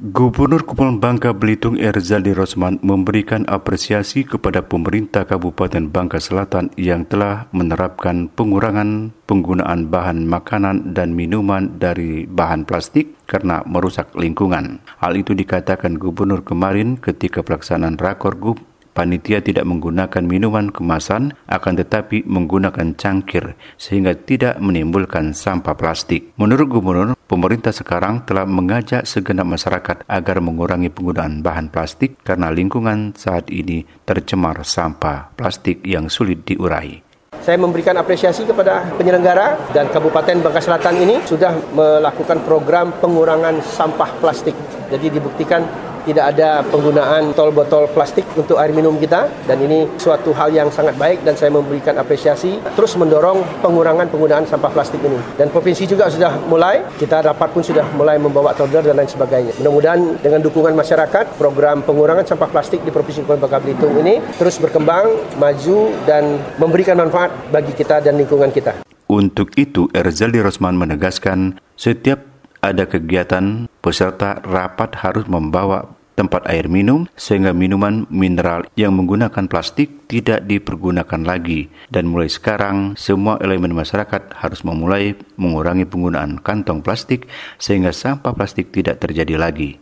Gubernur Kepulauan Bangka Belitung Erzaldi Rosman memberikan apresiasi kepada pemerintah Kabupaten Bangka Selatan yang telah menerapkan pengurangan penggunaan bahan makanan dan minuman dari bahan plastik karena merusak lingkungan. Hal itu dikatakan gubernur kemarin ketika pelaksanaan rakor gub panitia tidak menggunakan minuman kemasan akan tetapi menggunakan cangkir sehingga tidak menimbulkan sampah plastik. Menurut gubernur, pemerintah sekarang telah mengajak segenap masyarakat agar mengurangi penggunaan bahan plastik karena lingkungan saat ini tercemar sampah plastik yang sulit diurai. Saya memberikan apresiasi kepada penyelenggara dan Kabupaten Bangka Selatan ini sudah melakukan program pengurangan sampah plastik. Jadi dibuktikan tidak ada penggunaan tol botol plastik untuk air minum kita. Dan ini suatu hal yang sangat baik dan saya memberikan apresiasi terus mendorong pengurangan penggunaan sampah plastik ini. Dan provinsi juga sudah mulai kita rapat pun sudah mulai membawa tolder dan lain sebagainya. Mudah-mudahan dengan dukungan masyarakat program pengurangan sampah plastik di Provinsi Kepulauan Bangka Belitung ini terus berkembang maju dan memberikan manfaat bagi kita dan lingkungan kita. Untuk itu, Erzaldi Rosman menegaskan setiap ada kegiatan peserta rapat harus membawa tempat air minum sehingga minuman mineral yang menggunakan plastik tidak dipergunakan lagi dan mulai sekarang semua elemen masyarakat harus memulai mengurangi penggunaan kantong plastik sehingga sampah plastik tidak terjadi lagi.